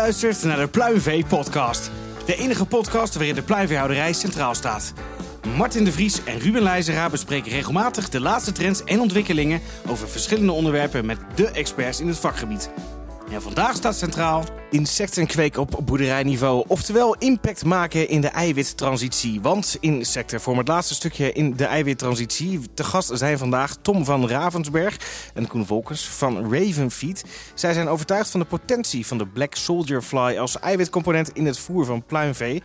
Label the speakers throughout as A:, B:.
A: luistert naar de Pluimvee podcast. De enige podcast waarin de pluimveehouderij centraal staat. Martin de Vries en Ruben Leijzera bespreken regelmatig de laatste trends en ontwikkelingen over verschillende onderwerpen met de experts in het vakgebied. En vandaag staat centraal insectenkweek op boerderijniveau. Oftewel impact maken in de eiwittransitie. Want insecten vormen het laatste stukje in de eiwittransitie. Te gast zijn vandaag Tom van Ravensberg en Koen Volkers van Ravenfeed. Zij zijn overtuigd van de potentie van de Black Soldier Fly als eiwitcomponent in het voer van pluimvee.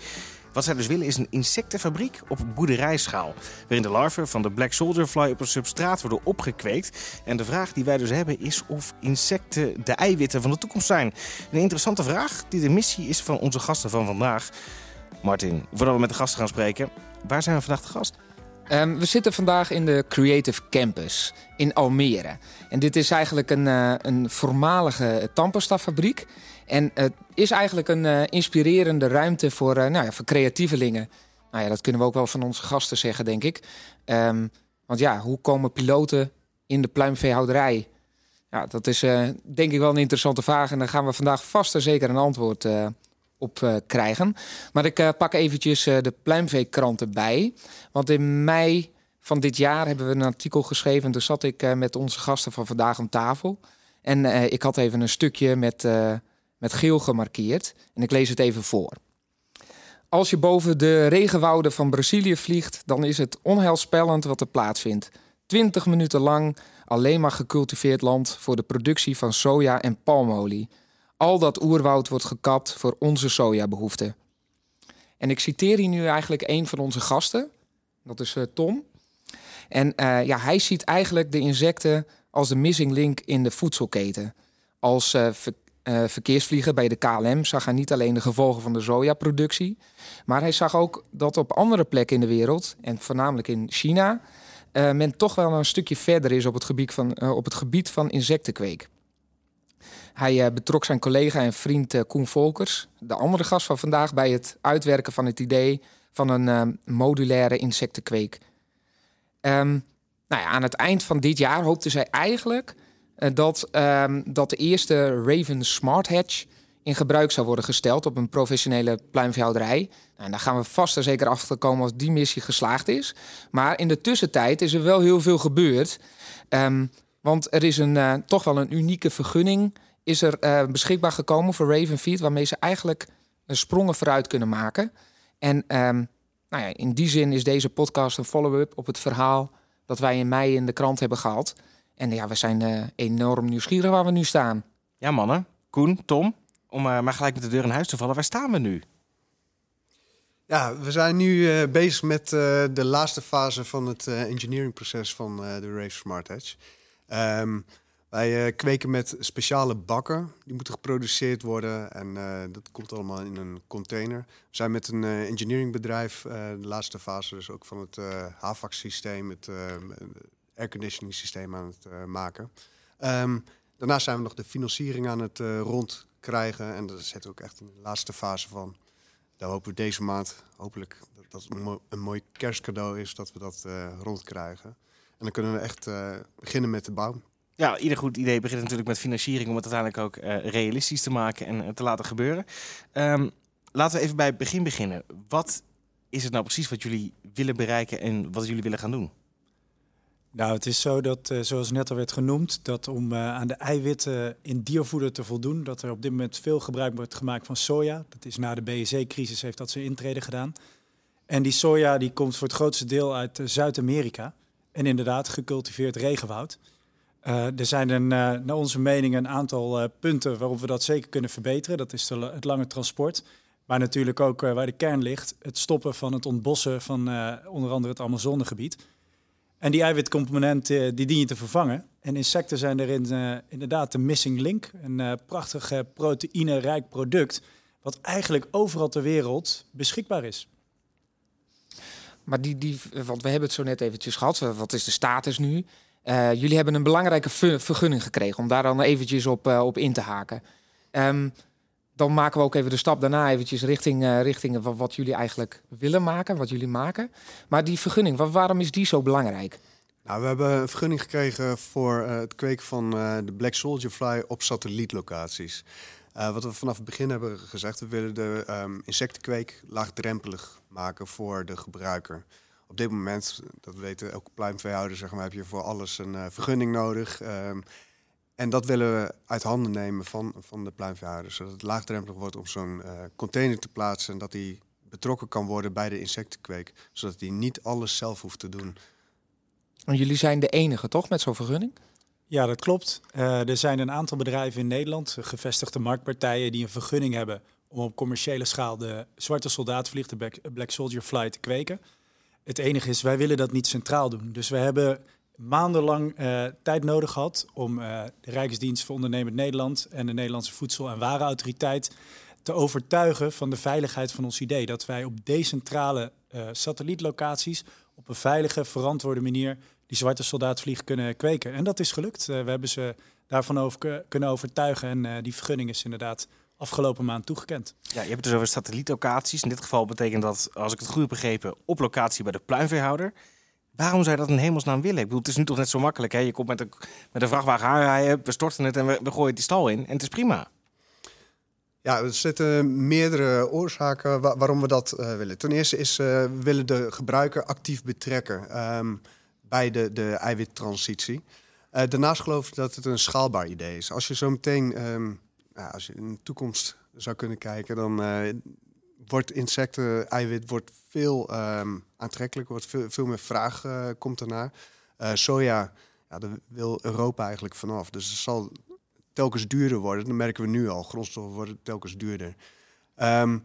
A: Wat zij dus willen is een insectenfabriek op boerderijschaal. Waarin de larven van de Black Soldier Fly op een substraat worden opgekweekt. En de vraag die wij dus hebben is of insecten de eiwitten van de toekomst zijn. Een interessante vraag die de missie is van onze gasten van vandaag. Martin, voordat we met de gasten gaan spreken, waar zijn we vandaag de gast?
B: Um, we zitten vandaag in de Creative Campus in Almere. En dit is eigenlijk een, uh, een voormalige tandpasta-fabriek. En het is eigenlijk een uh, inspirerende ruimte voor, uh, nou ja, voor creatievelingen. Nou ja, dat kunnen we ook wel van onze gasten zeggen, denk ik. Um, want ja, hoe komen piloten in de pluimveehouderij? Ja, dat is denk ik wel een interessante vraag. En daar gaan we vandaag vast en zeker een antwoord op uh, krijgen. Maar ik uh, pak eventjes uh, de pluimveekrant erbij. Want in mei van dit jaar hebben we een artikel geschreven. Toen zat ik met onze gasten van vandaag aan tafel. En ik had even een stukje met, met geel gemarkeerd. En ik lees het even voor. Als je boven de regenwouden van Brazilië vliegt, dan is het onheilspellend wat er plaatsvindt. 20 minuten lang alleen maar gecultiveerd land voor de productie van soja en palmolie. Al dat oerwoud wordt gekapt voor onze sojabehoeften. En ik citeer hier nu eigenlijk een van onze gasten. Dat is uh, Tom. En uh, ja, hij ziet eigenlijk de insecten als de missing link in de voedselketen. Als ver, verkeersvlieger bij de KLM zag hij niet alleen de gevolgen van de sojaproductie, maar hij zag ook dat op andere plekken in de wereld, en voornamelijk in China, men toch wel een stukje verder is op het gebied van, op het gebied van insectenkweek. Hij uh, betrok zijn collega en vriend uh, Koen Volkers, de andere gast van vandaag, bij het uitwerken van het idee van een uh, modulaire insectenkweek. Um, nou ja, aan het eind van dit jaar hoopten zij eigenlijk dat, um, dat de eerste Raven Smart Hatch in gebruik zou worden gesteld op een professionele pluimveehouderij. Nou, daar gaan we vast en zeker achter komen als die missie geslaagd is. Maar in de tussentijd is er wel heel veel gebeurd. Um, want er is een, toch wel een unieke vergunning is er uh, beschikbaar gekomen voor Ravenfeed, waarmee ze eigenlijk een sprongen vooruit kunnen maken. En um, nou ja, in die zin is deze podcast een follow-up op het verhaal dat wij in mei in de krant hebben gehad. En ja, we zijn uh, enorm nieuwsgierig waar we nu staan.
A: Ja, mannen. Koen, Tom, om uh, maar gelijk met de deur in huis te vallen, waar staan we nu?
C: Ja, we zijn nu uh, bezig met uh, de laatste fase van het uh, engineeringproces van de Rave Smart Edge. Um, wij uh, kweken met speciale bakken. Die moeten geproduceerd worden. En uh, dat komt allemaal in een container. We zijn met een uh, engineeringbedrijf, de laatste fase dus ook van het HVAC-systeem, het airconditioning systeem aan het maken. Um, daarnaast zijn we nog de financiering aan het rondkrijgen. En daar zitten we ook echt in de laatste fase van. Daar hopen we deze maand, hopelijk dat dat een, een mooi kerstcadeau is, dat we dat rondkrijgen. En dan kunnen we echt beginnen met de bouw.
A: Ja, ieder goed idee begint natuurlijk met financiering om het uiteindelijk ook uh, realistisch te maken en uh, te laten gebeuren. Um, laten we even bij het begin beginnen. Wat is het nou precies wat jullie willen bereiken en wat jullie willen gaan doen?
D: Nou, het is zo dat, uh, zoals net al werd genoemd, dat om aan de eiwitten in diervoeder te voldoen, dat er op dit moment veel gebruik wordt gemaakt van soja. Dat is na de BSE-crisis heeft dat zijn intrede gedaan. En die soja die komt voor het grootste deel uit Zuid-Amerika en inderdaad gecultiveerd regenwoud. Uh, er zijn een, uh, naar onze mening een aantal uh, punten waarop we dat zeker kunnen verbeteren. Dat is het lange transport. Maar natuurlijk ook waar de kern ligt, het stoppen van het ontbossen van onder andere het Amazonegebied. En die eiwitcomponent die dien je te vervangen. En insecten zijn erin inderdaad de missing link. Een prachtig proteïnerijk product wat eigenlijk overal ter wereld beschikbaar is.
B: Maar die, die, want we hebben het zo net eventjes gehad. Wat is de status nu? Uh, jullie hebben een belangrijke vergunning gekregen om daar dan eventjes op, uh, op in te haken. Um, dan maken we ook even de stap daarna eventjes richting, uh, richting wat, jullie eigenlijk willen maken, wat jullie maken. Maar die vergunning, waarom is die zo belangrijk?
C: Nou, we hebben een vergunning gekregen voor het kweken van de Black Soldier Fly op satellietlocaties. Wat we vanaf het begin hebben gezegd, we willen de um, insectenkweek laagdrempelig maken voor de gebruiker. Op dit moment, dat weten elke pluimveehouder, zeg maar, heb je voor alles een uh, vergunning nodig. Um, en dat willen we uit handen nemen van, van de pluimveehouders. Zodat het laagdrempelig wordt om zo'n uh, container te plaatsen en dat die betrokken kan worden bij de insectenkweek. Zodat hij niet alles zelf hoeft te doen.
B: En jullie zijn de enige, toch, met zo'n vergunning?
D: Ja, dat klopt. Uh, er zijn een aantal bedrijven in Nederland, gevestigde marktpartijen, die een vergunning hebben om op commerciële schaal de zwarte soldaatvlieg, de Black Soldier Fly, te kweken. Het enige is, wij willen dat niet centraal doen. Dus we hebben maandenlang uh, tijd nodig gehad om uh, de Rijksdienst voor Ondernemend Nederland en de Nederlandse Voedsel- en Warenautoriteit te overtuigen van de veiligheid van ons idee. Dat wij op decentrale uh, satellietlocaties op een veilige, verantwoorde manier die zwarte soldaatvlieg kunnen kweken. En dat is gelukt. we hebben ze daarvan over kunnen overtuigen en die vergunning is inderdaad afgelopen maand toegekend.
A: Ja, je hebt het dus over satellietlocaties. In dit geval betekent dat, als ik het goed heb begrepen, op locatie bij de pluimveehouder. Waarom zou je dat in hemelsnaam willen? Ik bedoel, het is nu toch net zo makkelijk. Hè? Je komt met een, met een vrachtwagen aanrijden, we storten het en we, we gooien die stal in. En het is prima.
C: Ja, er zitten meerdere oorzaken waarom we dat uh, willen. Ten eerste is, uh, we willen de gebruiker actief betrekken um, bij de, de eiwittransitie. Uh, daarnaast geloof ik dat het een schaalbaar idee is. Als je zo meteen, um, als je in de toekomst zou kunnen kijken, dan wordt insecten, eiwit wordt veel um, aantrekkelijker, wordt veel, veel meer vraag uh, komt ernaar. Uh, soja, ja, daar wil Europa eigenlijk vanaf. Dus het zal telkens duurder worden. Dat merken we nu al. Grondstoffen worden telkens duurder. Um,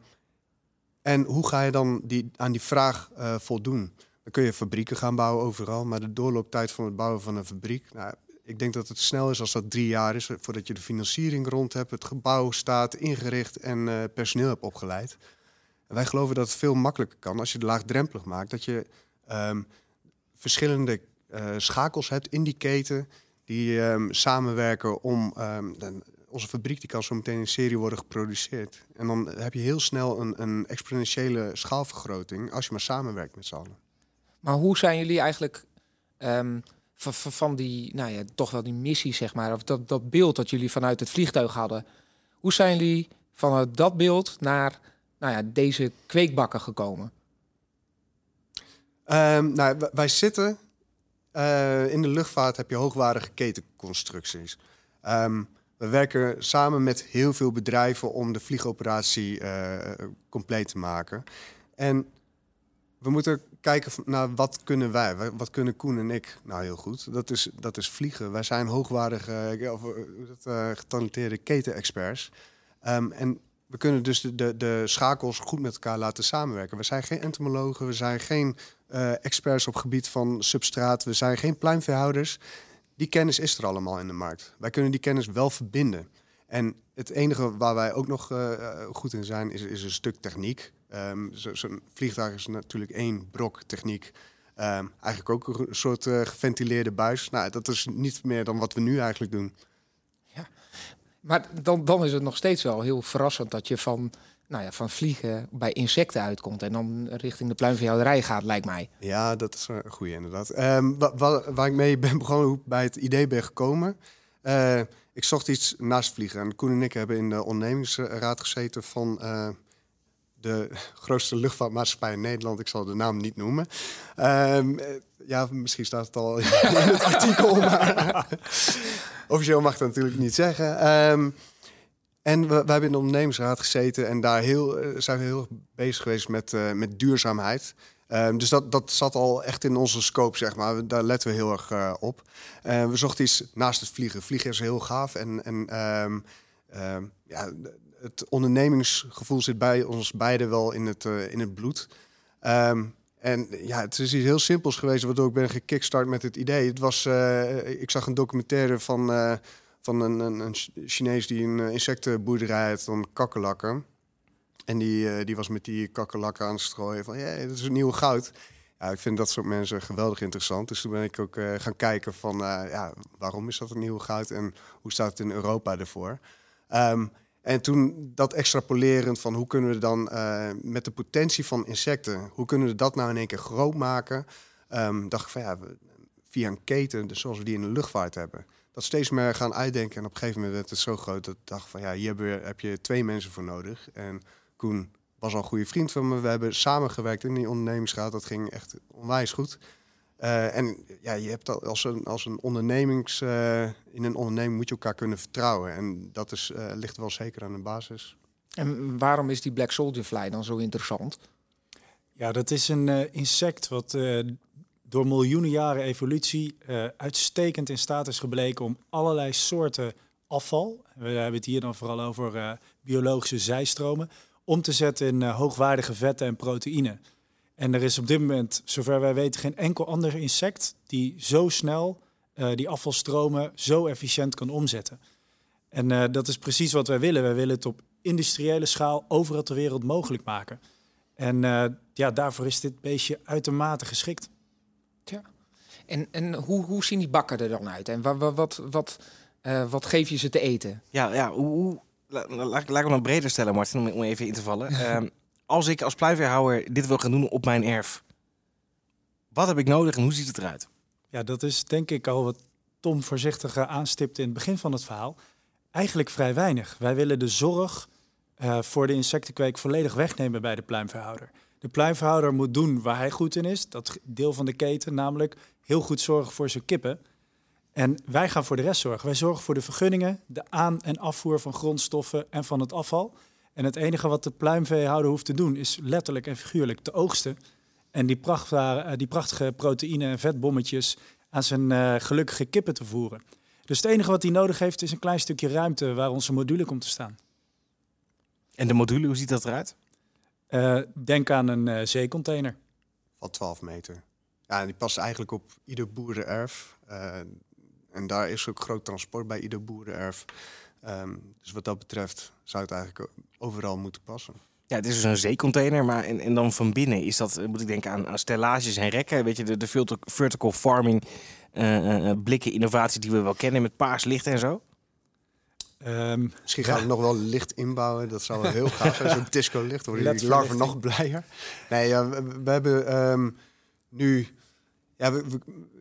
C: en hoe ga je dan die, aan die vraag voldoen? Dan kun je fabrieken gaan bouwen overal, maar de doorlooptijd van het bouwen van een fabriek, nou, ik denk dat het snel is als dat drie jaar is, voordat je de financiering rond hebt, het gebouw staat ingericht en uh, personeel hebt opgeleid wij geloven dat het veel makkelijker kan als je het laagdrempelig maakt. Dat je um, verschillende uh, schakels hebt in die keten die um, samenwerken om... De, onze fabriek die kan zo meteen in serie worden geproduceerd. En dan heb je heel snel een, een exponentiële schaalvergroting als je maar samenwerkt met z'n allen.
B: Maar hoe zijn jullie eigenlijk van, die, nou ja, toch wel die missie, zeg maar, of dat, dat beeld dat jullie vanuit het vliegtuig hadden. Hoe zijn jullie vanuit dat beeld naar nou ja, deze kweekbakken gekomen?
C: Um, nou, wij zitten uh, in de luchtvaart heb je hoogwaardige ketenconstructies. Um, we werken samen met heel veel bedrijven om de vliegoperatie uh, compleet te maken. En we moeten kijken naar wat kunnen wij, wat kunnen Koen en ik nou heel goed. Dat is, dat is vliegen. Wij zijn hoogwaardige, of, uh, getalenteerde ketenexperts. Um, en we kunnen dus de, de, de, schakels goed met elkaar laten samenwerken. We zijn geen entomologen, we zijn geen experts op gebied van substraat, we zijn geen pluimveehouders. Die kennis is er allemaal in de markt. Wij kunnen die kennis wel verbinden. En het enige waar wij ook nog goed in zijn, is, is een stuk techniek. Um, Zo'n zo vliegtuig is natuurlijk één brok techniek. Um, eigenlijk ook een soort uh, geventileerde buis. Nou, dat is niet meer dan wat we nu eigenlijk doen.
B: Maar dan, dan is het nog steeds wel heel verrassend dat je van, nou ja, van vliegen bij insecten uitkomt en dan richting de pluimveehouderij gaat, lijkt mij.
C: Ja, dat is een goede inderdaad. Um, waar, waar ik mee ben begonnen, hoe bij het idee ben gekomen. Uh, ik zocht iets naast vliegen. En Koen en ik hebben in de ondernemingsraad gezeten van uh, de grootste luchtvaartmaatschappij in Nederland. Ik zal de naam niet noemen. Um, ja, misschien staat het al in het artikel, maar officieel mag ik dat natuurlijk niet zeggen. Um, en we, hebben in de ondernemingsraad gezeten en daar heel, zijn we heel bezig geweest met, uh, met duurzaamheid. Um, dus dat, dat zat al echt in onze scope, zeg maar. Daar letten we heel erg uh, op. We zochten iets naast het vliegen. Vliegen is heel gaaf en, en ja, het ondernemingsgevoel zit bij ons beiden wel in het, in het bloed. Um, en ja, het is iets heel simpels geweest, waardoor ik ben gekickstart met het idee. Het was, uh, ik zag een documentaire van, uh, van een, een, een, Chinees die een eh, insectenboerderij had van kakkerlakken. En die, die was met die kakkerlakken aan het strooien van, yeah, dat is een nieuwe goud. Ja, ik vind dat soort mensen geweldig interessant. Dus toen ben ik ook gaan kijken van, ja, waarom is dat een nieuwe goud en hoe staat het in Europa ervoor? Um, en toen dat extrapolerend van hoe kunnen we dan uh, met de potentie van insecten, hoe kunnen we dat nou in één keer groot maken? Um, dacht ik van ja, via een keten, dus zoals we die in de luchtvaart hebben. Dat dat steeds meer gaan uitdenken. En op een gegeven moment werd het zo groot dat ik dacht van ja, hier heb je, heb je twee mensen voor nodig. En Koen was al een goede vriend van me. We hebben samengewerkt in die ondernemingsraad. Dat ging echt onwijs goed. Uh, en ja, je hebt dat als een, als een ondernemings, uh, in een onderneming moet je elkaar kunnen vertrouwen. En dat is, uh, ligt wel zeker aan de basis.
B: En waarom is die Black Soldier Fly dan zo interessant?
D: Ja, dat is een insect wat door miljoenen jaren evolutie uitstekend in staat is gebleken om allerlei soorten afval, we hebben het hier dan vooral over biologische zijstromen, om te zetten in hoogwaardige vetten en proteïne. En er is op dit moment, zover wij weten, geen enkel ander insect die zo snel uh, die afvalstromen zo efficiënt kan omzetten. En uh, dat is precies wat wij willen. Wij willen het op industriële schaal overal ter wereld mogelijk maken. En uh, ja, daarvoor is dit beestje uitermate geschikt.
B: Ja. En, en hoe, hoe zien die bakken er dan uit? En wat, wat, wat, wat, wat geef je ze te eten?
A: Ja, ja hoe, hoe, laat, laat ik het nog breder stellen, Martin, om, om even in te vallen. als ik als pluimveehouder dit wil gaan doen op mijn erf, wat heb ik nodig en hoe ziet het eruit?
D: Ja, dat is denk ik al wat Tom voorzichtig aanstipte in het begin van het verhaal. Eigenlijk vrij weinig. Wij willen de zorg uh, voor de insectenkweek volledig wegnemen bij de pluimveehouder. De pluimveehouder moet doen waar hij goed in is, dat deel van de keten, namelijk heel goed zorgen voor zijn kippen. En wij gaan voor de rest zorgen. Wij zorgen voor de vergunningen, de aan- en afvoer van grondstoffen en van het afval. En het enige wat de pluimveehouder hoeft te doen, is letterlijk en figuurlijk te oogsten. En die, prachtwaren, die prachtige proteïne- en vetbommetjes aan zijn uh, gelukkige kippen te voeren. Dus het enige wat hij nodig heeft, is een klein stukje ruimte waar onze module komt te staan.
A: En de module, hoe ziet dat eruit?
D: Uh, denk aan een uh, zeecontainer.
C: Van 12 meter. Ja, die past eigenlijk op ieder boerenerf. en daar is ook groot transport bij ieder boerenerf. Um, dus wat dat betreft zou het eigenlijk overal moeten passen.
A: Ja, het is dus een zeecontainer, maar en, en dan van binnen is dat, moet ik denken aan, aan stellages en rekken. Weet je, de, de vertical farming uh, blikken innovatie die we wel kennen met paars licht en zo.
C: Um, Misschien gaan we nog wel licht inbouwen. Dat zou wel heel gaaf zijn. Zo'n disco licht. Worden die larven nog blijer. Nee, ja, we, we hebben um, nu ja, we,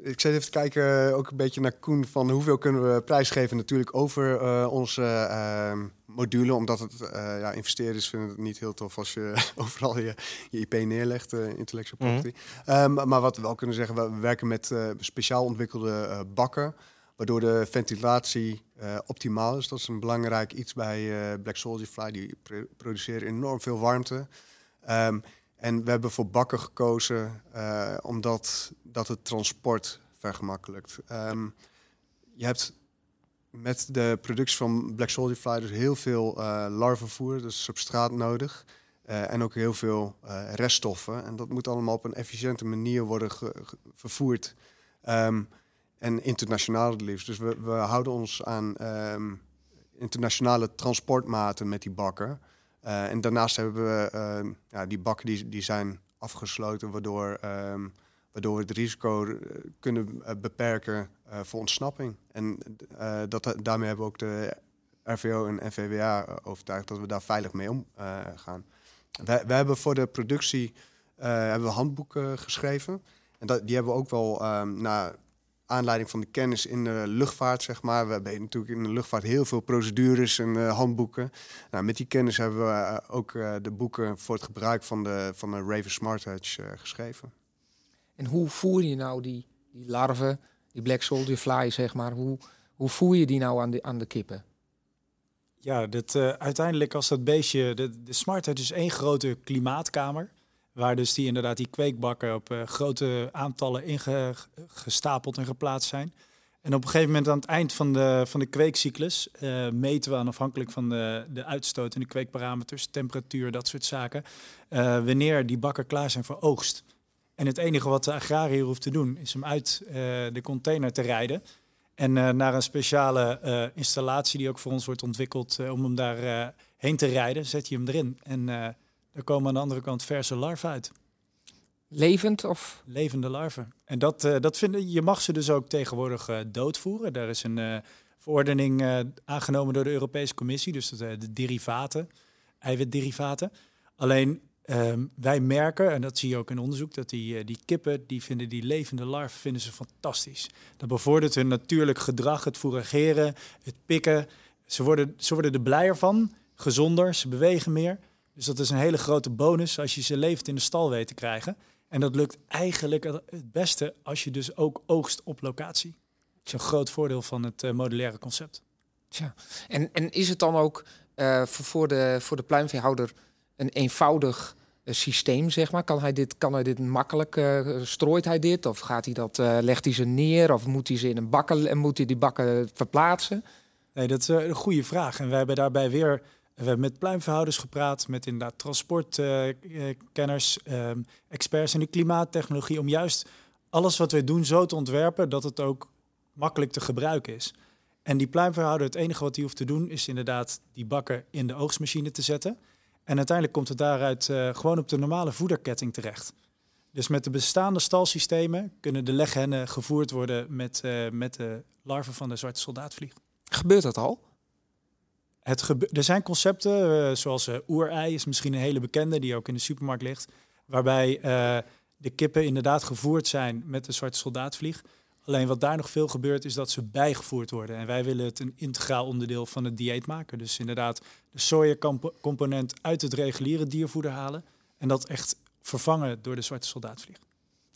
C: ik zit even te kijken eh, ook een beetje naar Koen van hoeveel kunnen we prijsgeven natuurlijk over uh, onze uh, module. Omdat het uh, ja, investeerders vinden het niet heel tof als je overal je, je IP neerlegt, intellectual mhm. property. Mm -hmm. um, maar wat we wel kunnen zeggen, we werken met speciaal ontwikkelde bakken. Waardoor de ventilatie optimaal is. Dat is een belangrijk iets bij Black Soldier Fly. Die produceren enorm veel warmte. Um, en we hebben voor bakken gekozen uh, omdat dat het transport vergemakkelijkt. Um, je hebt met de productie van Black Soldier Fly dus heel veel uh, larvenvoer, dus substraat nodig. Uh, en ook heel veel reststoffen. En dat moet allemaal op een efficiënte manier worden vervoerd. Um, en internationaal het liefst. Dus we, we houden ons aan um, internationale transportmaten met die bakken. Uh, en daarnaast hebben we uh, ja, die bakken die, die zijn afgesloten, waardoor, um, waardoor we het risico eh, kunnen beperken voor ontsnapping. En dat, daarmee hebben we ook de RVO en NVWA overtuigd dat we daar veilig mee omgaan. we, we hebben voor de productie hebben we handboeken geschreven. En dat, die hebben we ook wel um, na aanleiding van de kennis in de luchtvaart, zeg maar. We hebben natuurlijk in de luchtvaart heel veel procedures en uh, handboeken. Nou, met die kennis hebben we uh, ook uh, de boeken voor het gebruik van de, van de Raven Smart Edge geschreven.
B: En hoe voer je nou die, die larven, die black soldier fly, zeg maar, hoe, hoe voer je die nou aan de, aan de kippen?
D: Ja, dat, uiteindelijk als dat beestje, de, de Smart Edge is één grote klimaatkamer. Waar dus die inderdaad die kweekbakken op uh, grote aantallen ingestapeld en geplaatst zijn. En op een gegeven moment aan het eind van de, van de kweekcyclus uh, meten we aan afhankelijk van de, de uitstoot en de kweekparameters, temperatuur, dat soort zaken, uh, wanneer die bakken klaar zijn voor oogst. En het enige wat de agrariër hoeft te doen, is hem uit de container te rijden en naar een speciale installatie die ook voor ons wordt ontwikkeld om hem daar heen te rijden, zet je hem erin. En er komen aan de andere kant verse larven uit.
B: Levend of?
D: Levende larven. En dat, uh, dat vinden, je mag ze dus ook tegenwoordig uh, doodvoeren. Daar is een uh, verordening aangenomen door de Europese Commissie, dus de, de derivaten, eiwitderivaten. Alleen Ehm, wij merken, en dat zie je ook in onderzoek, dat die, eh, die kippen, die vinden die levende larven vinden ze fantastisch. Dat bevordert hun natuurlijk gedrag, het fourageren, het pikken. Ze worden, ze worden er blijer van, gezonder, ze bewegen meer. Dus dat is een hele grote bonus als je ze levend in de stal weet te krijgen. En dat lukt eigenlijk het beste als je dus ook oogst op locatie. Dat is een groot voordeel van het uh, modulaire concept.
B: Tja. En, en is het dan ook uh, voor, de, voor de pluimveehouder een eenvoudig uh, systeem, zeg maar? Kan hij dit, kan hij dit makkelijk, strooit hij dit? Of gaat hij dat, legt hij ze neer? Of moet hij ze in een bakken en moet hij die bakken verplaatsen?
D: Nee, dat is een goede vraag. En wij hebben daarbij weer we hebben met pluimverhouders gepraat, met inderdaad transportkenners, uh, experts in de klimaattechnologie, om juist alles wat wij doen zo te ontwerpen dat het ook makkelijk te gebruiken is. En die pluimverhouder, het enige wat hij hoeft te doen, is inderdaad die bakken in de oogstmachine te zetten. En uiteindelijk komt het daaruit uh, gewoon op de normale voederketting terecht. Dus met de bestaande stalsystemen kunnen de leghennen gevoerd worden met, uh, met de larven van de zwarte soldaatvlieg.
B: Gebeurt dat al?
D: Het er zijn concepten, uh, zoals uh, oerei is misschien een hele bekende, die ook in de supermarkt ligt. Waarbij uh, de kippen inderdaad gevoerd zijn met de zwarte soldaatvlieg. Alleen wat daar nog veel gebeurt, is dat ze bijgevoerd worden. En wij willen het een integraal onderdeel van het dieet maken. Dus inderdaad de sojacomponent uit het reguliere diervoeder halen. En dat echt vervangen door de zwarte soldaatvlieg.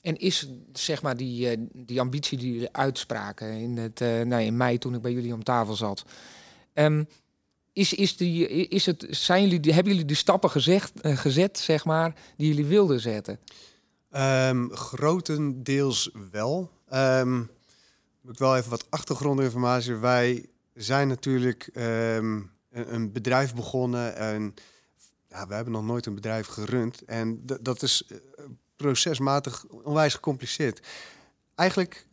B: En is zeg maar die, die ambitie die jullie uitspraken in, het, nou, in mei toen ik bij jullie om tafel zat. Um, is, is die, is het, zijn jullie, hebben jullie de stappen gezegd, uh, gezet, zeg maar, die jullie wilden zetten?
C: Um, grotendeels wel. Um, ik wel even wat achtergrondinformatie. Wij zijn natuurlijk um, een, bedrijf begonnen en ja, we hebben nog nooit een bedrijf gerund. En dat is uh, procesmatig onwijs gecompliceerd. Eigenlijk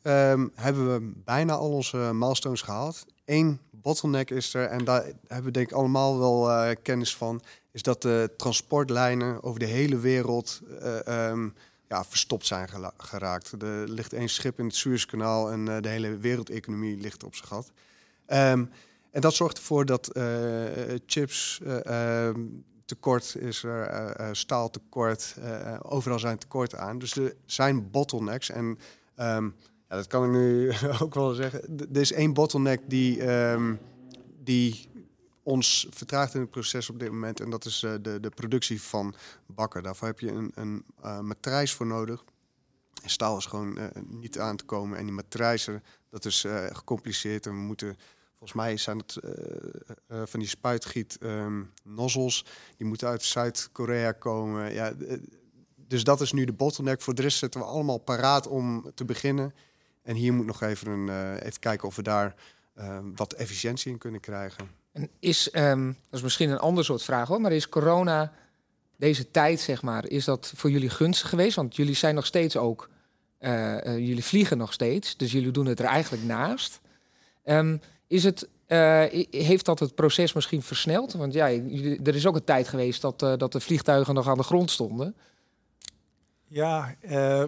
C: hebben we bijna al onze milestones gehaald. Eén bottleneck is er, en daar hebben we denk ik allemaal wel uh, kennis van, is dat de transportlijnen over de hele wereld uh, um, ja, verstopt zijn geraakt. Er ligt één schip in het Suezkanaal en uh, de hele wereldeconomie ligt op zijn gat. Um, en dat zorgt ervoor dat chips ehm, tekort is er, staal tekort, overal zijn tekorten aan. Dus er zijn bottlenecks en um, ja, dat kan ik nu ook wel zeggen. Er is één bottleneck die, um, die ons vertraagt in het proces op dit moment. En dat is uh, de, de productie van bakken. Daarvoor heb je een, een uh, matrijs voor nodig. En staal is gewoon uh, niet aan te komen. En die matrijzen, dat is gecompliceerd. En we moeten, volgens mij zijn het van die spuitgiet um, nozzles. Die moeten uit Zuid-Korea komen. Ja, dus dat is nu de bottleneck. Voor de rest zetten we allemaal paraat om te beginnen. En hier moet nog even, een, uh, even kijken of we daar uh, wat efficiëntie in kunnen krijgen.
B: En is, um, dat is misschien een ander soort vraag hoor, maar is corona, deze tijd zeg maar, is dat voor jullie gunstig geweest? Want jullie zijn nog steeds ook, uh, jullie vliegen nog steeds, dus jullie doen het er eigenlijk naast. Um, is het, heeft dat het proces misschien versneld? Want ja, er is ook een tijd geweest dat, dat de vliegtuigen nog aan de grond stonden.
D: Ja, uh,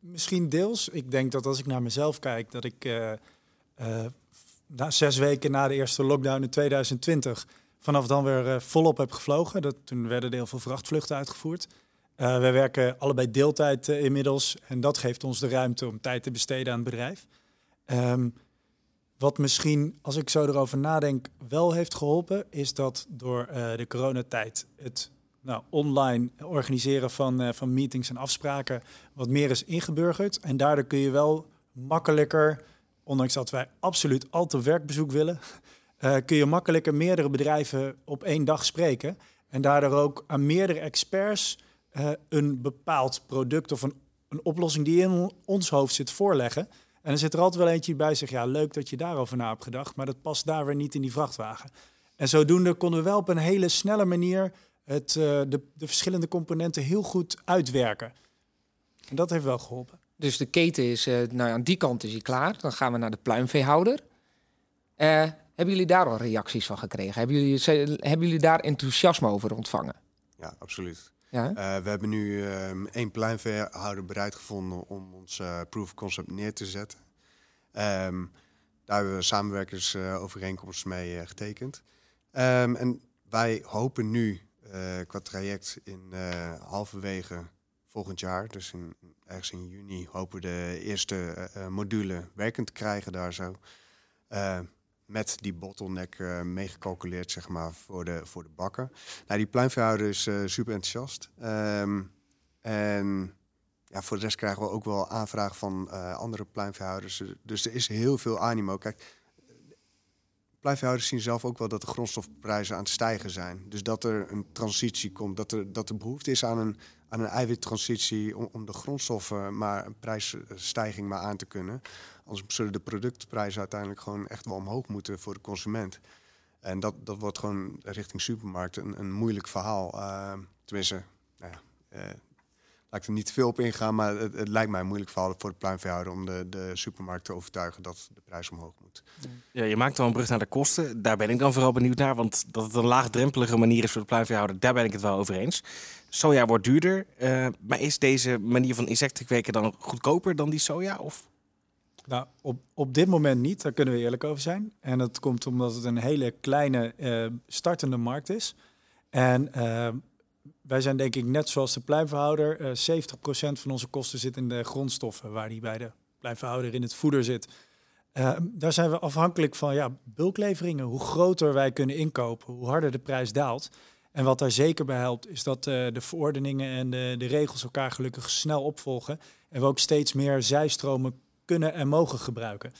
D: misschien deels. Ik denk dat als ik naar mezelf kijk, dat ik uh, uh, na zes weken na de eerste lockdown in 2020 vanaf dan weer volop heb gevlogen. Dat, toen werden er heel veel vrachtvluchten uitgevoerd. wij werken allebei deeltijd inmiddels en dat geeft ons de ruimte om tijd te besteden aan het bedrijf. Um, wat misschien, als ik zo erover nadenk, wel heeft geholpen, is dat door de coronatijd het nou, online organiseren van, uh, van meetings en afspraken wat meer is ingeburgerd. En daardoor kun je wel makkelijker, ondanks dat wij absoluut altijd werkbezoek willen, uh, kun je makkelijker meerdere bedrijven op één dag spreken. En daardoor ook aan meerdere experts uh, een bepaald product of een, een oplossing die in ons hoofd zit voorleggen. En er zit er altijd wel eentje bij zich, ja, leuk dat je daarover na hebt gedacht, maar dat past daar weer niet in die vrachtwagen. En zodoende konden we wel op een hele snelle manier het, uh, de, de verschillende componenten heel goed uitwerken. En dat heeft wel geholpen.
B: Dus de keten is, uh, nou aan die kant is hij klaar. Dan gaan we naar de pluimveehouder. Uh, hebben jullie daar al reacties van gekregen? Hebben jullie, hebben jullie daar enthousiasme over ontvangen?
C: Ja, absoluut. Ja? we hebben nu um, één pluimveehouder bereid gevonden om ons proof of concept neer te zetten. Um, daar hebben we samenwerkersovereenkomsten mee getekend. Um, en wij hopen nu qua traject in halverwege volgend jaar. Dus in, ergens in juni hopen we de eerste module werkend te krijgen daar zo. met die bottleneck meegecalculeerd, zeg maar, voor de, voor de bakken. Nou, die pluimveehouder is super enthousiast. Ehm, en ja, voor de rest krijgen we ook wel aanvragen van andere pluimveehouders. Dus er is heel veel animo. Kijk, pluimveehouders zien zelf ook wel dat de grondstofprijzen aan het stijgen zijn. Dus dat er een transitie komt, dat er, dat er behoefte is aan een, aan een eiwittransitie om, de grondstoffen maar een prijsstijging maar aan te kunnen. Anders zullen de productprijzen uiteindelijk gewoon echt wel omhoog moeten voor de consument. En dat, dat wordt gewoon richting supermarkt een, een moeilijk verhaal. Uh, tenminste, nou ja, uh, laat ik er niet veel op ingaan, maar het, het, lijkt mij een moeilijk verhaal voor de pluimveehouder om de, de supermarkt te overtuigen dat de prijs omhoog moet.
A: Ja, je maakt dan een brug naar de kosten. Daar ben ik dan vooral benieuwd naar, want dat het een laagdrempelige manier is voor de pluimveehouder, daar ben ik het wel over eens. Soja wordt duurder, uh, maar is deze manier van insecten kweken dan goedkoper dan die soja? Of?
D: Nou, op, op dit moment niet, daar kunnen we eerlijk over zijn. En dat komt omdat het een hele kleine uh, startende markt is. En uh, wij zijn denk ik net zoals de pluimverhouder. Uh, eh, 70% van onze kosten zit in de grondstoffen, waar die bij de pluimverhouder in het voeder zit. Uh, daar zijn we afhankelijk van ja, bulkleveringen. Hoe groter wij kunnen inkopen, hoe harder de prijs daalt. En wat daar zeker bij helpt, is dat uh, de verordeningen en de, de, regels elkaar gelukkig snel opvolgen. En we ook steeds meer zijstromen kunnen en mogen gebruiken.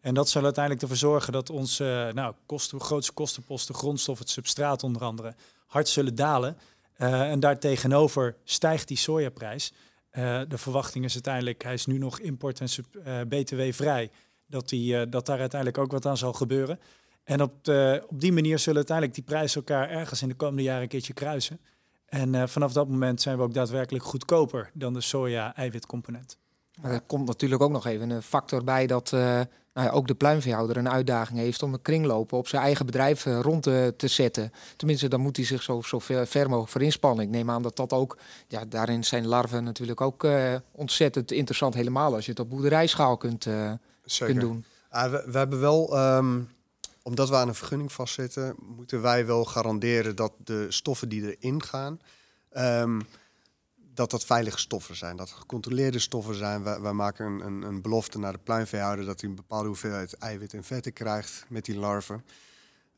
D: En dat zal uiteindelijk ervoor zorgen dat onze nou, grootste kostenposten, grondstof, het substraat onder andere, hard zullen dalen. Uh, en daartegenover stijgt die sojaprijs. Uh, de verwachting is uiteindelijk, hij is nu nog import- en btw-vrij, dat, die, dat daar uiteindelijk ook wat aan zal gebeuren. En op, op die manier zullen uiteindelijk die prijzen elkaar ergens in de komende jaren een keertje kruisen. En vanaf dat moment zijn we ook daadwerkelijk goedkoper dan de soja-eiwitcomponent.
B: Er komt natuurlijk ook nog even een factor bij dat nou ja, ook de pluimveehouder een uitdaging heeft om een kringlopen op zijn eigen bedrijf eh, rond te, te, zetten. Tenminste, dan moet hij zich zo, zo ver, ver, mogelijk voor inspannen. Ik neem aan dat dat ook, ja, daarin zijn larven natuurlijk ook uh, ontzettend interessant. Helemaal als je het op boerderijschaal kunt, uh, kunt doen.
C: Ah, we, we, hebben wel, um, omdat we aan een vergunning vastzitten, moeten wij wel garanderen dat de stoffen die erin gaan. Um, dat dat veilige stoffen zijn, dat gecontroleerde stoffen zijn. Wij, maken een, een, een, belofte naar de pluimveehouder dat hij een bepaalde hoeveelheid eiwit en vetten krijgt met die larven.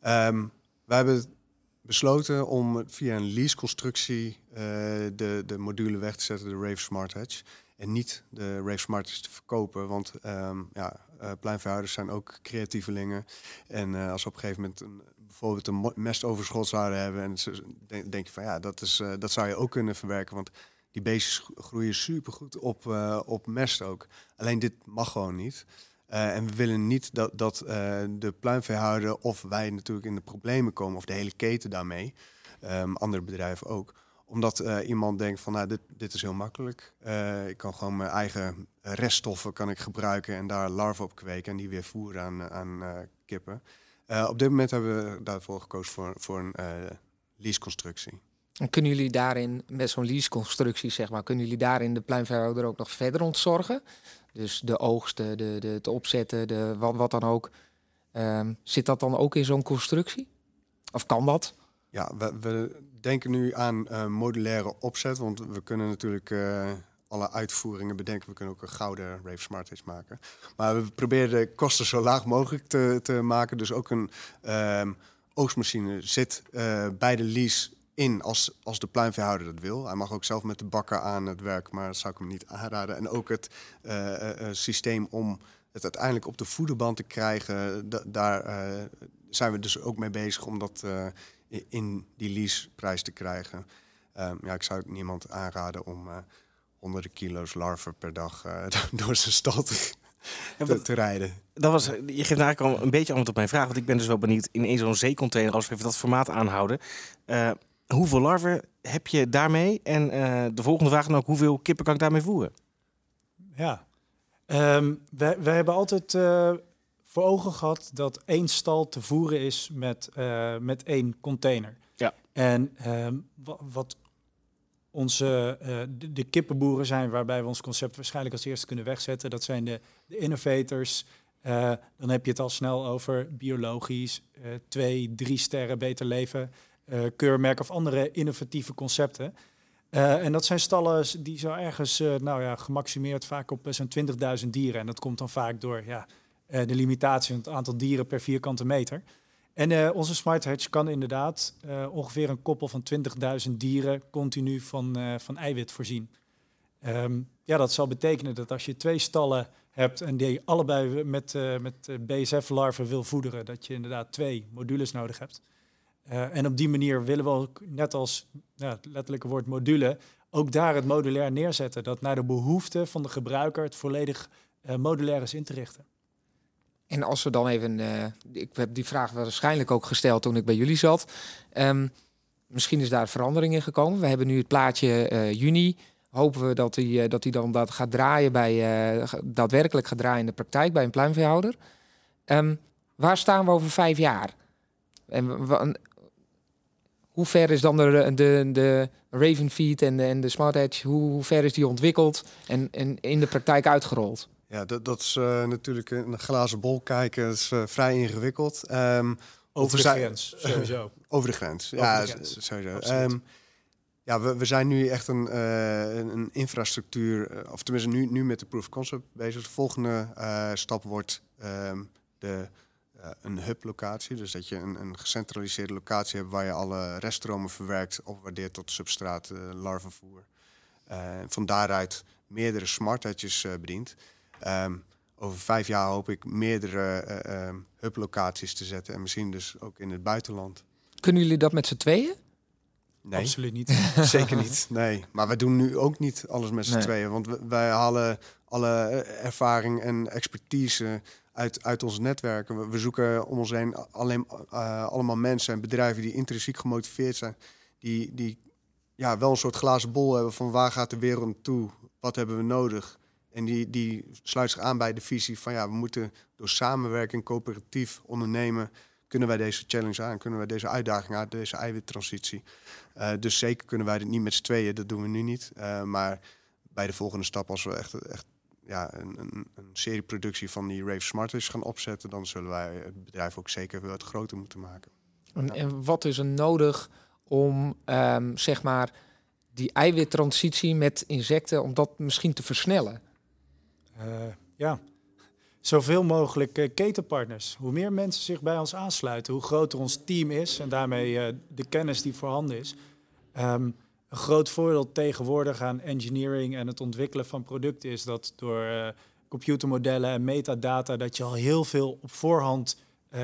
C: Um, wij hebben besloten om via een leaseconstructie uh, de, de module weg te zetten, de Rave Smart Hedge. En niet de Rave Smart te verkopen, want um, ja, uh, pluimveehouders zijn ook creatievelingen. En uh, als op een gegeven moment een, bijvoorbeeld een mestoverschot zouden hebben, en denk, denk je van ja, dat, is, dat zou je ook kunnen verwerken. Want die beestjes groeien supergoed op, uh, op mest ook. Alleen dit mag gewoon niet. Uh, en we willen niet dat, dat uh, de pluimveehouder of wij natuurlijk in de problemen komen, of de hele keten daarmee, um, andere bedrijven ook. Omdat iemand denkt van, nou, dit, dit is heel makkelijk. ik kan gewoon mijn eigen reststoffen kan ik gebruiken en daar larven op kweken en die weer voeren aan, aan kippen. op dit moment hebben we daarvoor gekozen voor, voor een leaseconstructie.
B: En kunnen jullie daarin, met zo'n leaseconstructie, zeg maar, kunnen jullie daarin de pluimveehouder ook nog verder ontzorgen? Dus de oogsten, de, de, de opzetten, de, wat, dan ook. Um, zit dat dan ook in zo'n constructie? Of kan dat?
C: Ja, we, we denken nu aan uh, modulaire opzet, want we kunnen natuurlijk uh, alle uitvoeringen bedenken. We kunnen ook een gouden Rave Smart maken. Maar we proberen de kosten zo laag mogelijk te, te maken. Dus ook een um, oogstmachine zit uh, bij de lease in als, als de pluimveehouder dat wil. Hij mag ook zelf met de bakker aan het werk, maar dat zou ik hem niet aanraden. En ook het uh, uh, systeem om het uiteindelijk op de voederband te krijgen, daar uh, zijn we dus ook mee bezig om dat in die leaseprijs te krijgen. Um, ja, ik zou het niemand aanraden om honderden kilo's larven per dag door zijn stal te, te, te, rijden.
A: Dat was, je geeft eigenlijk al een beetje antwoord op mijn vraag, want ik ben dus wel benieuwd in zo'n zeecontainer, als we even dat formaat aanhouden. Hoeveel larven heb je daarmee? En uh, de volgende vraag dan ook, hoeveel kippen kan ik daarmee voeren?
D: Ja, um, wij, wij hebben altijd uh, voor ogen gehad dat één stal te voeren is met, uh, met één container.
A: Ja.
D: En um, wat onze de, de, kippenboeren zijn, waarbij we ons concept waarschijnlijk als eerste kunnen wegzetten, dat zijn de, de innovators. dan heb je het al snel over biologisch, twee, drie sterren beter leven. Keurmerk of andere innovatieve concepten. en dat zijn stallen die zo ergens, nou ja, gemaximeerd vaak op zo'n 20.000 dieren. En dat komt dan vaak door ja, de limitatie van het aantal dieren per vierkante meter. En onze Smart Hatch kan inderdaad ongeveer een koppel van 20.000 dieren continu van, van eiwit voorzien. Um, ja, dat zal betekenen dat als je twee stallen hebt en die allebei met, met BSF-larven wil voederen, dat je inderdaad twee modules nodig hebt. En op die manier willen we ook, net als ja, het letterlijke woord module, ook daar het modulair neerzetten. Dat naar de behoeften van de gebruiker het volledig modulair is in te richten.
B: En als we dan even, uh, ik heb die vraag waarschijnlijk ook gesteld toen ik bij jullie zat. Um, misschien is daar verandering in gekomen. We hebben nu het plaatje uh, juni. Hopen we dat hij uh, dat dan dat gaat draaien bij, daadwerkelijk gaat draaien in de praktijk bij een pluimveehouder. Um, waar staan we over vijf jaar? En hoe ver is dan de, de, de Ravenfeed en de, en de Smart Edge, hoe, hoe ver is die ontwikkeld en, en in de praktijk uitgerold?
C: Ja, dat, dat is uh, natuurlijk een glazen bol kijken. Dat is uh, vrij ingewikkeld. Um,
D: over de grens, sowieso.
C: over de grens, over ja, de grens. sowieso. Um, ja, we, we zijn nu echt een, uh, een infrastructuur, of tenminste nu, nu met de proof of concept bezig. De volgende stap wordt um, de, een hub-locatie. Dus dat je een, een gecentraliseerde locatie hebt waar je alle reststromen verwerkt, opwaardeert tot substraat, larvenvoer. van daaruit meerdere smarthetjes bedient. Um, over vijf jaar hoop ik meerdere uh, um, hublocaties te zetten. En misschien dus ook in het buitenland.
B: Kunnen jullie dat met z'n tweeën?
C: Nee,
D: absoluut niet.
C: Zeker niet. Nee, maar we doen nu ook niet alles met z'n nee. tweeën. Want wij halen alle ervaring en expertise uit, uit ons netwerk. We, we zoeken om ons heen alleen, uh, allemaal mensen en bedrijven die intrinsiek gemotiveerd zijn. Die, die ja, wel een soort glazen bol hebben van waar gaat de wereld naartoe? Wat hebben we nodig? En die, die sluit zich aan bij de visie van ja, we moeten door samenwerking, coöperatief ondernemen, kunnen wij deze challenge aan, kunnen wij deze uitdaging aan, deze eiwittransitie. Uh, dus zeker kunnen wij dit niet met z'n tweeën, dat doen we nu niet. Uh, maar bij de volgende stap, als we echt, echt ja, een, een, een serie productie van die Rave Smarters gaan opzetten, dan zullen wij het bedrijf ook zeker wat groter moeten maken.
B: En, en wat is er nodig om um, zeg maar die eiwittransitie met insecten, om dat misschien te versnellen?
D: Uh, ja, zoveel mogelijk uh, ketenpartners. Hoe meer mensen zich bij ons aansluiten, hoe groter ons team is en daarmee uh, de kennis die voorhanden is. Um, een groot voordeel tegenwoordig aan engineering en het ontwikkelen van producten is dat door computermodellen en metadata dat je al heel veel op voorhand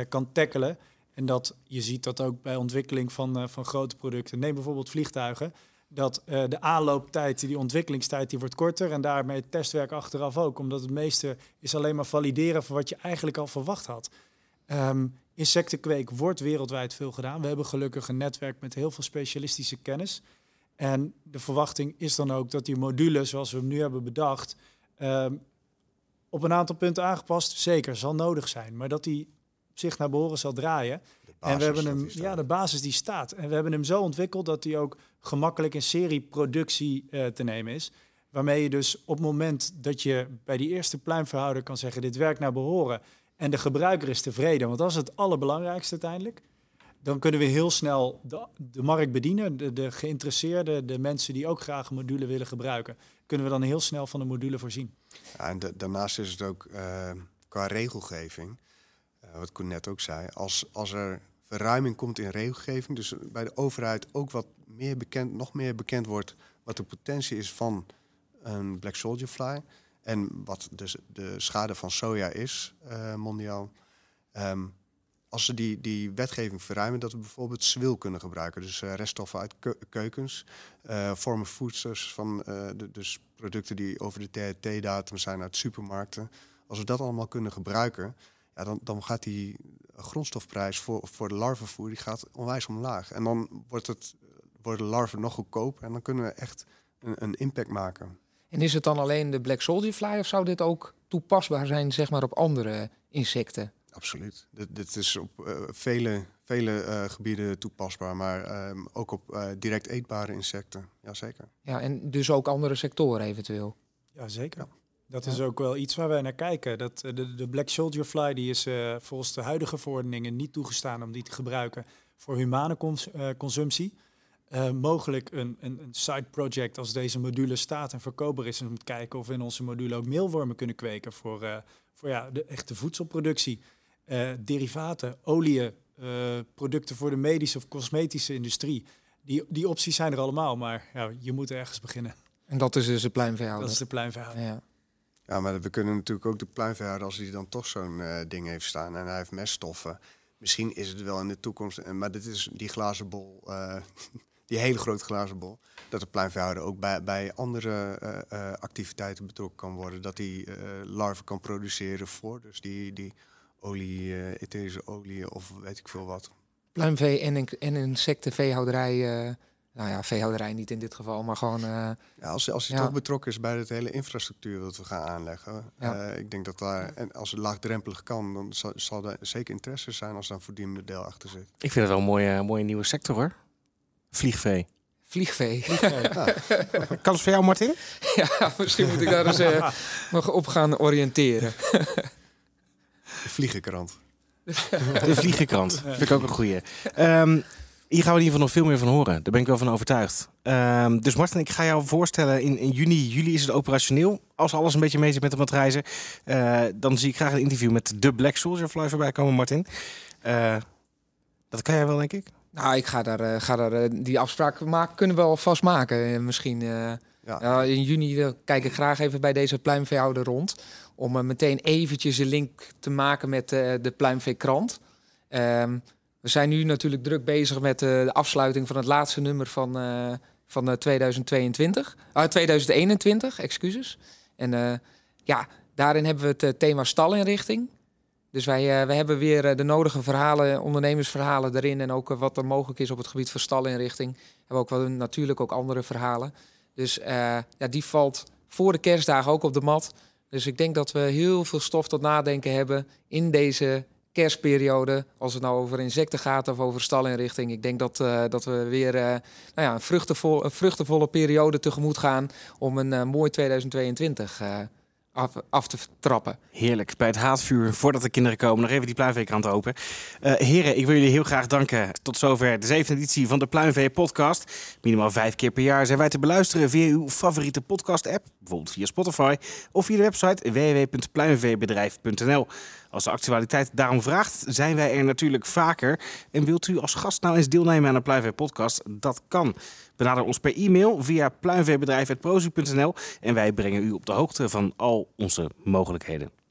D: kan tackelen. En dat je ziet dat ook bij ontwikkeling van, van grote producten. Neem bijvoorbeeld vliegtuigen dat de aanlooptijd, die ontwikkelingstijd, die wordt korter. En daarmee het testwerk achteraf ook. Omdat het meeste is alleen maar valideren van wat je eigenlijk al verwacht had. Um, insectenkweek wordt wereldwijd veel gedaan. We hebben gelukkig een netwerk met heel veel specialistische kennis. En de verwachting is dan ook dat die modules, zoals we hem nu hebben bedacht, um, op een aantal punten aangepast, zeker zal nodig zijn. Maar dat die zich naar behoren zal draaien en we hebben hem, ja, de basis die staat. En we hebben hem zo ontwikkeld dat hij ook gemakkelijk in serieproductie uh, te nemen is. Waarmee je dus op het moment dat je bij die eerste pluimverhouder kan zeggen: dit werkt naar behoren. En de gebruiker is tevreden, want dat is het allerbelangrijkste uiteindelijk. Dan kunnen we heel snel de, de markt bedienen. De, de geïnteresseerden, de mensen die ook graag een module willen gebruiken, kunnen we dan heel snel van de module voorzien.
C: Ja, en daarnaast is het ook uh, qua regelgeving, uh, wat Koen net ook zei, als, als er verruiming komt in regelgeving. Dus bij de overheid ook wat meer bekend, nog meer bekend wordt wat de potentie is van een black soldier fly. En wat dus de schade van soja is, uh, mondiaal. Um, als ze die, die wetgeving verruimen, dat we bijvoorbeeld zwil kunnen gebruiken. Dus uh, reststoffen uit keukens, uh, vormen voedsters van de, dus producten die over de THT-datum zijn uit supermarkten. Als we dat allemaal kunnen gebruiken, ja, dan, dan gaat die grondstofprijs voor, voor de larvenvoer die gaat onwijs omlaag. En dan wordt het, worden larven nog goedkoper en dan kunnen we echt een, een impact maken.
B: En is het dan alleen de Black Soldier Fly of zou dit ook toepasbaar zijn zeg maar, op andere insecten?
C: Absoluut. Dit, dit is op uh, vele, vele uh, gebieden toepasbaar, maar um, ook op uh, direct eetbare insecten. Jazeker.
B: Ja, en dus ook andere sectoren eventueel?
D: Jazeker. Ja. Dat is ook wel iets waar wij naar kijken. Dat, de, de Black Soldier Fly die is uh, volgens de huidige verordeningen niet toegestaan om die te gebruiken voor humane cons uh, consumptie. Uh, mogelijk een, een, een side project als deze module staat en verkoopbaar is. om te kijken of we in onze module ook meelwormen kunnen kweken voor, uh, voor ja, de echte voedselproductie. Derivaten, oliën, producten voor de medische of cosmetische industrie. Die, die opties zijn er allemaal, maar ja, je moet ergens beginnen.
B: En dat is dus de pluimveehouder?
D: Dat is de pluimveehouder.
C: Ja. Ja, maar we kunnen natuurlijk ook de pluimveehouder, als hij dan toch zo'n uh, ding heeft staan en hij heeft meststoffen. Misschien is het wel in de toekomst, maar dit is die glazen bol, uh, die hele grote glazen bol, dat de pluimveehouder ook bij, bij andere uh, activiteiten betrokken kan worden. Dat hij larven kan produceren voor, dus die, die olie, etherische olie of weet ik veel wat.
B: Pluimvee en, en insectenveehouderij nou ja, veehouderij niet in dit geval, maar gewoon... Uh,
C: ja, als, als hij toch betrokken is bij de hele infrastructuur wat we gaan aanleggen. Ja. Uh, ik denk dat daar, en als het laagdrempelig kan, dan zal, zal er zeker interesse zijn als daar een verdienmodel achter zit.
A: Ik vind het wel een mooie, mooie nieuwe sector hoor. Vliegvee.
B: Vliegvee. Vliegvee.
A: ja. Kans voor jou, Martin?
B: Ja, misschien moet ik daar eens uh, nog op gaan oriënteren.
C: Vliegenkrant.
A: De vliegenkrant. Vind ik ook een goeie. Um, hier gaan we in ieder geval nog veel meer van horen. Daar ben ik wel van overtuigd. Um, dus Martin, ik ga jou voorstellen, in, in, juni, juli is het operationeel. Als alles een beetje mee zit met de matrijzen, uh, dan zie ik graag een interview met de Black Soldier Fly voorbij komen, Martin. Uh, dat kan jij wel, denk ik?
B: Nou, ik ga daar, uh, ga daar die afspraak maken, kunnen we wel vast maken. misschien ja. in juni kijk ik graag even bij deze pluimveehouder rond. Om meteen eventjes een link te maken met de pluimveekrant. Um, we zijn nu natuurlijk druk bezig met uh, de afsluiting van het laatste nummer van, van 2022. Uh, 2021, excuses. En ja, daarin hebben we het thema stalinrichting. Dus wij, wij hebben weer de nodige verhalen, ondernemersverhalen erin. En ook wat er mogelijk is op het gebied van stalinrichting. Hebben ook wel natuurlijk ook andere verhalen. Dus ja, die valt voor de kerstdagen ook op de mat. Dus ik denk dat we heel veel stof tot nadenken hebben in deze kerstperiode, als het nou over insecten gaat of over stalinrichting. Ik denk dat, uh, dat we weer uh, nou ja, een, vruchtenvol, een vruchtenvolle periode tegemoet gaan om een uh, mooi 2022 af, af, te trappen.
A: Heerlijk. Bij het haatvuur, voordat de kinderen komen, nog even die pluimveekrant open. heren, ik wil jullie heel graag danken. Tot zover de zevende editie van de Pluimvee podcast. Minimaal vijf keer per jaar zijn wij te beluisteren via uw favoriete podcast app. Bijvoorbeeld via Spotify of via de website www.pluimveebedrijf.nl. Als de actualiteit daarom vraagt, zijn wij er natuurlijk vaker. En wilt u als gast nou eens deelnemen aan een Pluimvee podcast? Dat kan. Benader ons per e-mail via pluimveebedrijf.prozu.nl en wij brengen u op de hoogte van al onze mogelijkheden.